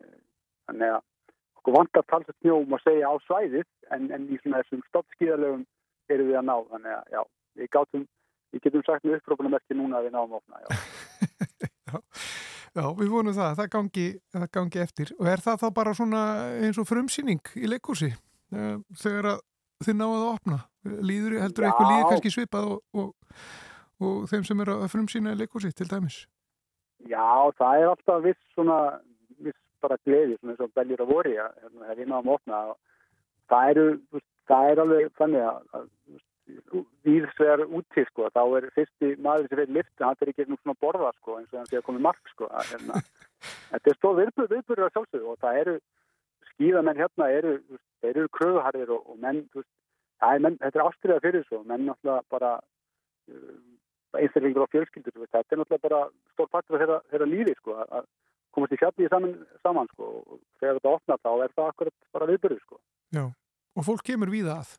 eh, þannig að okkur vantar talsett snjóum að segja á svæðið en, en í svona þessum stoppskíðarlegum erum við að ná, þannig að já, við gátum við getum sagt með upprópunamerki núna að við náum að opna, já. Já. Já, við vonum það, það gangi, það gangi eftir. Og er það þá bara svona eins og frumsýning í leikkursi eh, þegar þið náðu að opna líður, heldur eitthvað líður kannski svipað og, og, og þeim sem eru að frumsýna í leikkursi til dæmis? Já, það er alltaf viss svona, viss bara gleði svona eins og beljur að voru hérna, við náðum að opna það eru, það er alveg þannig að víðsvegar úti sko, þá er fyrsti maður sem fyrir lift, hann er ekki nú svona borða sko, eins og hann sé að koma í mark sko að, hérna, þetta er stóð viðbúrið viðbúrið á sjálfsögðu og það eru skíðamenn hérna, eru, þeir eru kröðuharðir og, og menn, veist, er menn þetta er ástriða fyrir svo, menn náttúrulega bara uh, einstaklingur og fjölskyldur, þetta er náttúrulega bara stór partur af þeirra, þeirra lífi sko að komast í fjalli saman, saman sko og þegar þetta opnar þá er það akkurat bara viðbúrið sko Já, og fólk kemur við að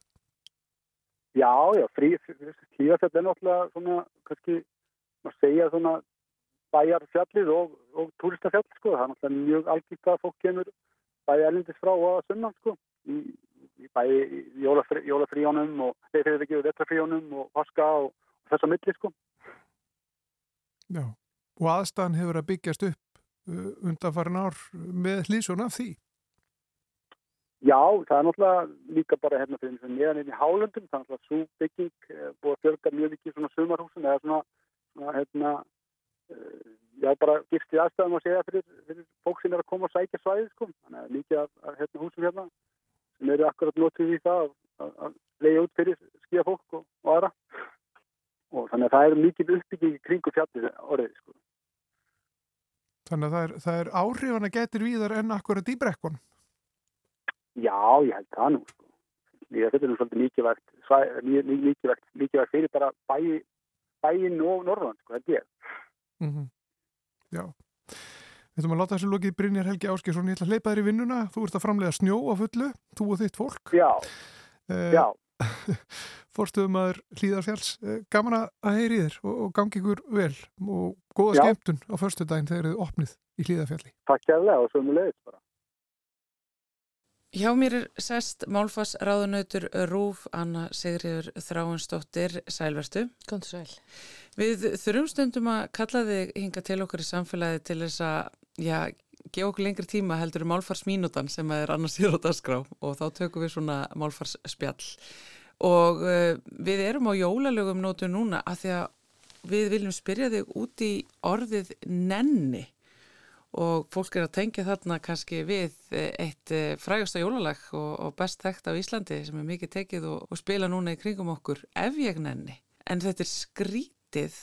Já, já, hlýðarfjall er náttúrulega svona, kannski, maður segja svona bæjarfjallið og, og túristafjall, sko. Það er náttúrulega mjög algjört að fólk kemur bæði erlindis frá og að sunna, sko. Í bæði jólafrí, jólafríjónum og þeir hefur ekki vetrafríjónum og vaska og, og þess að milli, sko. Já, og aðstæðan hefur að byggjast upp uh, undan farin ár með hlýsuna af því. Já, það er náttúrulega líka bara hérna fyrir þess að meðan inn í hálundum, það er náttúrulega svo bygging eh, búið að fjölga mjög mikið svona sumarhúsum eða svona, svona hérna, uh, já bara gistið aðstæðum að segja fyrir, fyrir fólk sem er að koma og sækja svæðið sko, þannig að af hérna, húsum hérna sem eru akkurat notið í það að, að leiða út fyrir skíða fólk og, og aðra og þannig að það er mikið uppbygging kringu fjallið orðið sko. Þannig að það er, það er áhrifan að getur víðar enn akkurat í brekkunum? Já, ég held það nú sko. Ég, þetta er nú svolítið mikilvægt mikilvægt, mikilvægt fyrir bara bæ, bæin og norðan sko, þetta er mm -hmm. Já Við ætlum að láta þessu lokið. Brynjar Helgi Áskesson ég ætla að hleypa þér í vinnuna, þú ert að framlega snjó á fullu, þú og þitt fólk. Já, eh, já. Fórstuðum aður hlýðarfjáls eh, gaman að heyri þér og, og gangi ykkur vel og góða já. skemmtun á förstu daginn þegar þið opnið í hlýðarfjalli Takk kærlega og svo mjög leiðist bara. Hjá mér er sest Málfass ráðunautur Rúf Anna Sigriður Þráinsdóttir. Sælverstu. Góðan sæl. Við þurfum stundum að kalla þig hinga til okkur í samfélagi til þess að, já, gefa okkur lengri tíma heldur Málfars mínútan sem er annars í rótaskrá og þá tökum við svona Málfars spjall. Og uh, við erum á jólalögum nótu núna að því að við viljum spyrja þig út í orðið nenni og fólk er að tengja þarna kannski við eitt eh, frægasta jólalag og, og best þekkt á Íslandi sem er mikið tekið og, og spila núna í kringum okkur ef ég nenni. En þetta er skrítið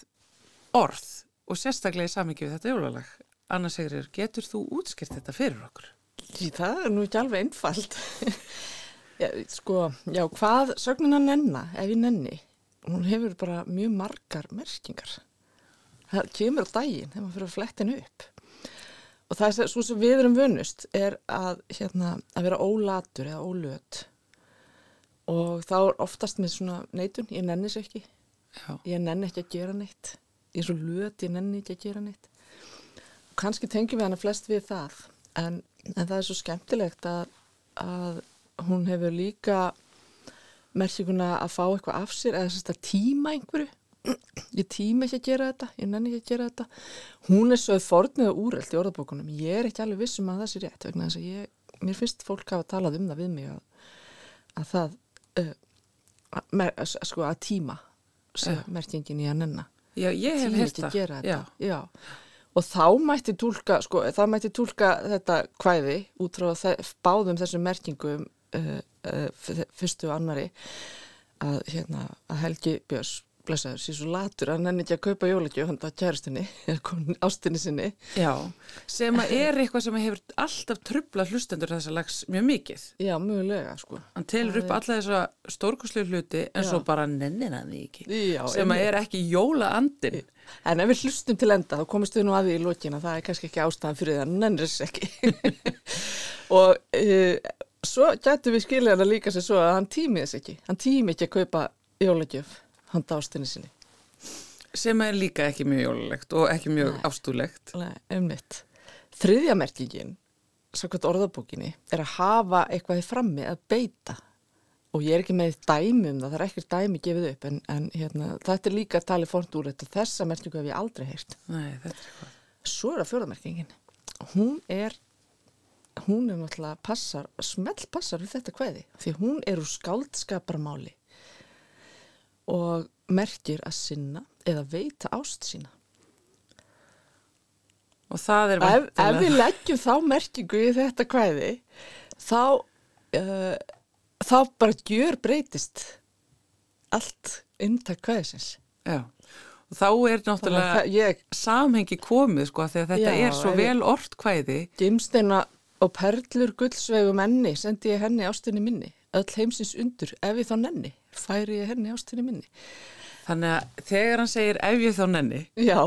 orð og sérstaklega í samingi við þetta jólalag. Anna Sigrir, getur þú útskilt þetta fyrir okkur? Það er nú ekki alveg einfalt. já, sko, já, hvað sögnin að nenna ef ég nenni? Hún hefur bara mjög margar merkingar. Það kemur á daginn þegar maður fyrir að flettin upp og það er svo sem við erum vunust er að, hérna, að vera ólatur eða ólöt og þá er oftast með svona neitun, ég nenni sér ekki Já. ég nenni ekki að gera neitt ég er svo löt, ég nenni ekki að gera neitt kannski tengjum við hana flest við það en, en það er svo skemmtilegt að, að hún hefur líka merkjumuna að fá eitthvað af sér eða þess að tíma einhverju. Ég tíma ekki að gera þetta, ég nenni ekki að gera þetta. Hún er svo fornið og úreld í orðabókunum, ég er ekki alveg vissum að það sé rétt vegna þess að ég, mér finnst fólk hafa talað um það við mig að, að það uh, að, að, sko að tíma merkingin í að nenna. Já, ég hef hérta. Og þá mætti tólka, sko, þá mætti tólka þetta kvæði út frá þe báðum þessum merkingum uh, uh, fyrstu og annari að, hérna, að Helgi Björns blessaður, sér svo latur að hann enni ekki að kaupa jólagjöf hann það kæristinni, ástinni sinni Já, sem að er eitthvað sem hefur alltaf trubla hlustendur þessa lags mjög mikið. Já, mögulega, sko Hann telur upp alla þessa stórkoslu hluti en Já. svo bara nennir hann því ekki. Já, sem að er ekki jólaandin. En ef við hlustum til enda þá komist við nú að því í lokina það er kannski ekki ástæðan fyrir það, hann nennir þess ekki. Og uh, svo gætu við skilja hana líka sér svo að hann tími þess ekki. Hann tími ekki að kaupa jólagjöf handa ástinni sinni. Sem er líka ekki mjög jólulegt og ekki mjög Nei. ástúlegt. Nei, ummitt Þriðja merkingin sakvæmt orðabókinni er að hafa eitthvað í frammi að beita og ég er ekki með dæmi um það, það er ekkert dæmi gefið upp en, en hérna, þetta er líka talið fórt úr þetta þessa merkingu hef ég aldrei heyrt Nei, þetta er eitthvað. Svo er það fjóðamerkingin. Hún er, hún er náttúrulega passar, smelt passar við þetta kveði. Því hún er úr skáldskaparmáli og merkir að sinna eða veita ást sína. Og það er Ef, ef við leggjum þá merkingu í þetta kveði, þá, uh, þá bara gjör breytist allt inntak kveðisins. Já. Og þá er náttúrulega ég samhengi komið sko að þetta Já, er svo vel orrt kvæði. Gimsteina og perlur gullsvegu menni sendi ég henni ástinni minni. Öll heimsins undur, ef ég þá nenni, færi ég henni ástinni minni. Þannig að þegar hann segir ef ég þá nenni Já,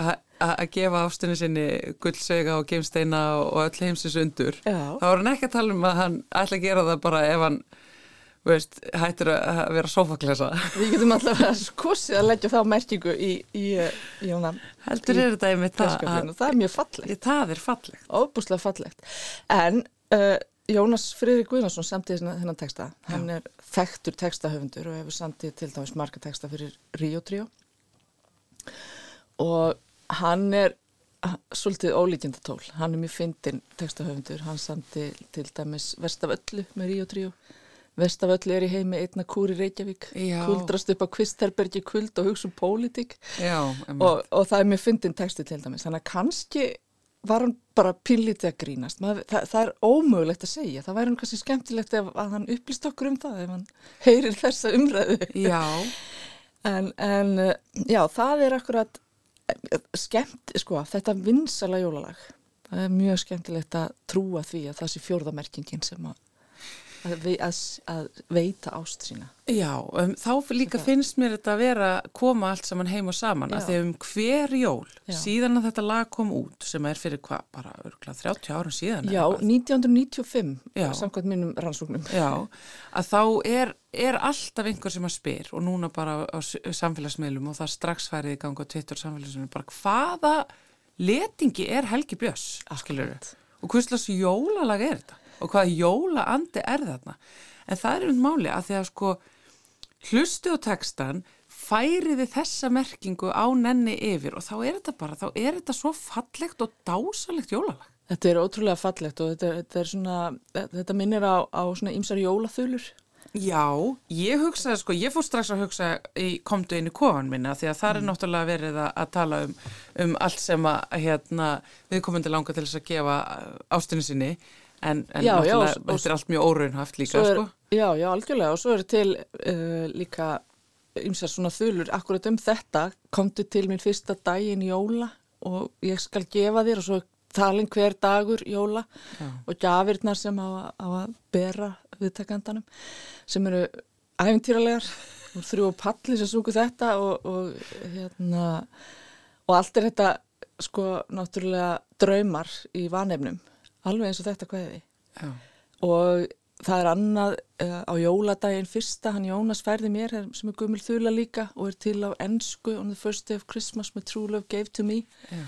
að að gefa ástinni sinni gullsvega og geimsteina og öll heimsins undur Já. þá er hann ekki að tala um að hann ætla að gera það bara ef hann veist, hættur að vera sofaklesa við getum alltaf að kosið að leggja þá merkingu í, í, í, í hana heldur er þetta einmitt það Það er mjög fallegt, það er fallegt óbúslega fallegt. En uh, Jónas Friðrik Guðnarsson samtíð þennan texta. Hann er þekktur textahöfundur og hefur samtíð til dæmis marga texta fyrir Ríó Tríó. Og hann er ah, svolítið ólíkjendatól. Hann er mjög fyndin textahöfundur. Hann samtíð til dæmis Vest af öllu með Ríó Tríó. Vest af öllu er í heimi einna kúri Reykjavík. Já. Kuldrast upp á kvistherbergi kuld og hugsa um pólitík Já, og, og það er mjög fyndin texti til dæmis þannig að kannski var hann bara pillítið að grínast Maður, það, það er ómögulegt að segja það væri hann kannski skemmtilegt ef hann upplýst okkur um það ef hann heyrir þessa umræðu Já, en, en uh, já, það er akkurat eh, skemmt, sko, þetta vinsala jólalag. Það er mjög skemmtilegt að trúa því að það sé fjórðamerkingin sem að að, að, að veita ást sína já um, þá líka finnst mér þetta að vera koma allt saman heim og saman Já. að því um hver jól Já. síðan að þetta lag kom út sem er fyrir hvað, bara örgulega 30 árum síðan Já, eitthvað. 1995 Já. samkvæmt mínum rannsóknum Já, að þá er, er alltaf einhver sem að spyr og núna bara á, á samfélagsmiðlum og það strax færið í gang á Twitter samfélagsmiðlum bara hvaða letingi er Helgi Björns, skilur Akkurat. og hvers jólalag er þetta og hvaða jólaandi er þarna? En það er um máli að því að sko hlustu á textan færiði þessa merkingu á nenni yfir og þá er þetta bara, þá er þetta svo fallegt og dásalegt jólalag. Þetta er ótrúlega fallegt og þetta, þetta er svona, þetta minnir á, á svona ýmsar jólaþulur. Já, ég hugsaði sko, ég fór strax að hugsa í komdu inn í kofan minna því að það er náttúrulega verið að, að tala um, um allt sem að hérna, við komum til langa til þess að gefa ástinni sinni en, en Já, já, og- og- þetta er allt mjög óraunhaft líka er, sko. Já, já, algjörlega og svo er til uh, líka ýmsar svona þulur akkurat um þetta. Komdu til mín fyrsta daginn jóla og ég skal gefa þér og svo talin hver dagur jóla Já. og gjafirnar sem á, á að bera viðtakandanum sem eru æfintýralegar og þrjú palli sem súku þetta og, og hérna og allt er þetta sko náttúrulega draumar í vanefnum alveg eins og þetta kveði Já. og það er annað uh, á jóladaginn fyrsta, hann Jónas færði mér her- sem er gummul þula líka og er til á ennsku on the first day of Christmas my true love gave to me Já.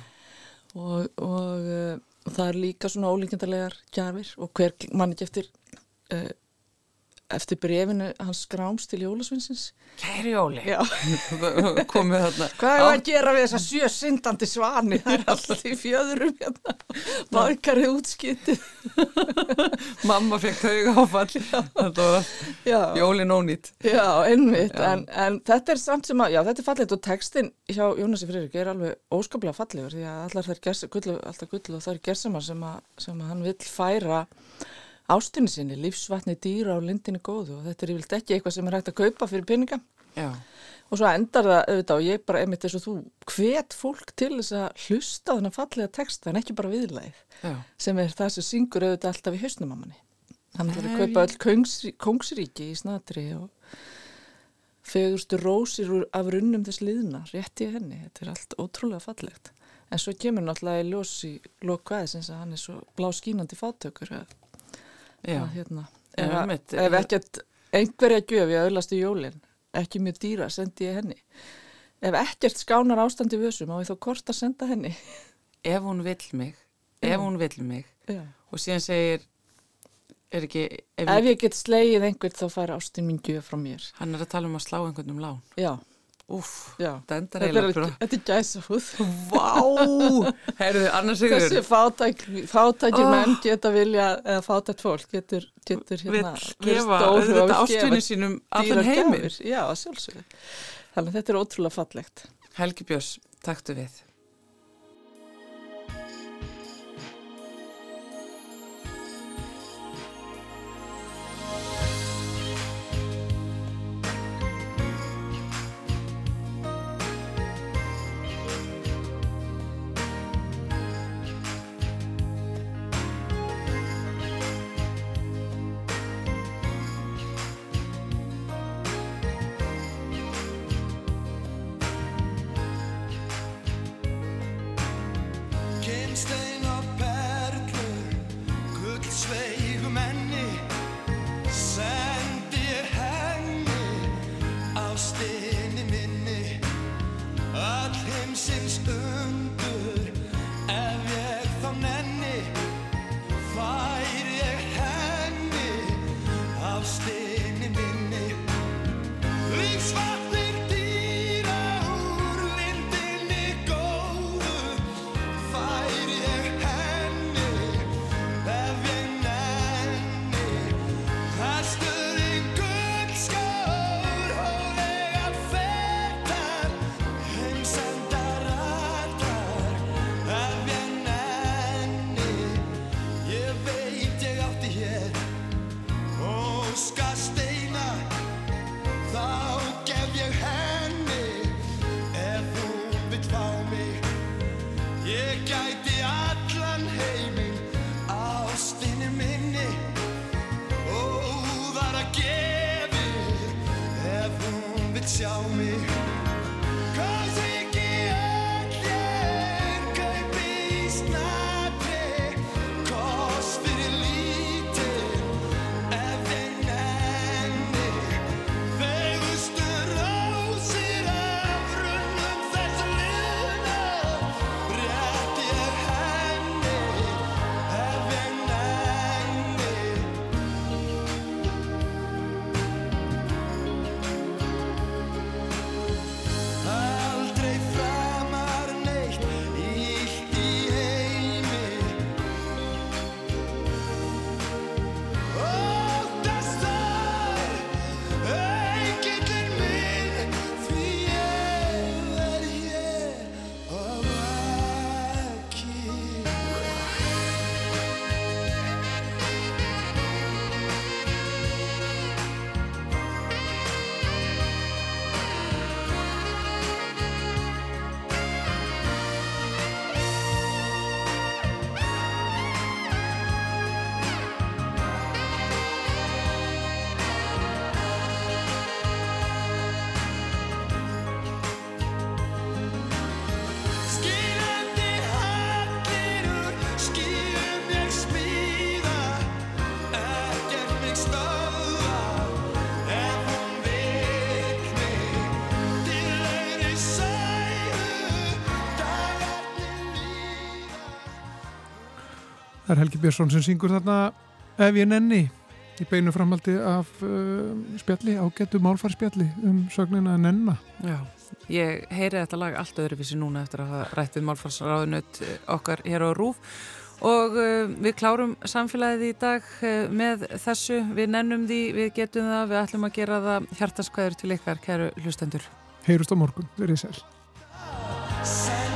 og, og, uh, það er líka svona ólíkjöndarlegar gjafir og hver mann ekki eftir uh, eftir brefinu hans skráms til Jólasvinsins. Kæri Jóli. Já. Komið þarna. Hvað er að gera við þessa sjö syndandi svani? Það er alltaf í fjöðurum hérna. Barkarið útskýttið. Mamma fekk tauga áfall. Þetta var Jólin ónýtt. Já, einmitt. En, en þetta er samt sem að, já þetta er fallið og textin hjá Jónasi Friðrik er alveg óskaplega fallegur því að allar þær gullu, alltaf gull og það er gerðsamar sem, sem að hann vill færa ástunni sinni, lífsvatni dýra á lindinni góðu og þetta er yfirlega ekki eitthvað sem er hægt að kaupa fyrir peninga. Já. og svo endar það auðvitað og ég bara einmitt eins og þú hvet fólk til þess að hlusta þennan fallega texta en ekki bara viðlæð sem er það sem syngur auðvitað alltaf í hausnum á manni. Hann ætlar að kaupa öll kongsrí, kongsríki í snatri og fegurstu rósir af runnum þess liðna rétt í henni, þetta er allt ótrúlega fallegt. En svo kemur náttúrulega í ljós í lokvæðisins að hann er svo blá skínandi fátökur að Já, að, hérna, ef, ef, ef ekkert einhverja gjöf ég auðlasti jólinn, ekki mjög dýra sendi ég henni. Ef ekkert skánar ástandi vössum á ég þó kort að senda henni? Ef hún vill mig ef hún vill mig Já. og síðan segir er ekki ef, ef ég, ég get slegið einhvern þá fær ástin mín gjöf frá mér. Hann er að tala um að slá einhvern um lán. Já Úf, þetta endar eiginlega Þetta er gæsa húð Vá, heyrðu, annars sigur Þessi fátæk, fátækir oh. menn geta vilja eða fátækt fólk getur, getur hérna gefa þetta ástvinni sínum allan heimir Já, sjálfsögur Þannig að þetta er ótrúlega fallegt. Helgi Björns, takktu við Það er Helgi Björnsson sem syngur þarna Ef ég nenni í beinu framaldi af uh, spjalli, ágættu málfarspjalli um sögnina Nenna. Já, ég heyri þetta lag allt öðruvísi núna eftir að hafa rætt við málfarsraðunut okkar hér á Rúf og uh, við klárum samfélagið í dag uh, með þessu, við nennum því, við getum það, við ætlum að gera það hjartaskvæður til ykkar, kæru hlustendur. Heyrust á morgun, verið sæl.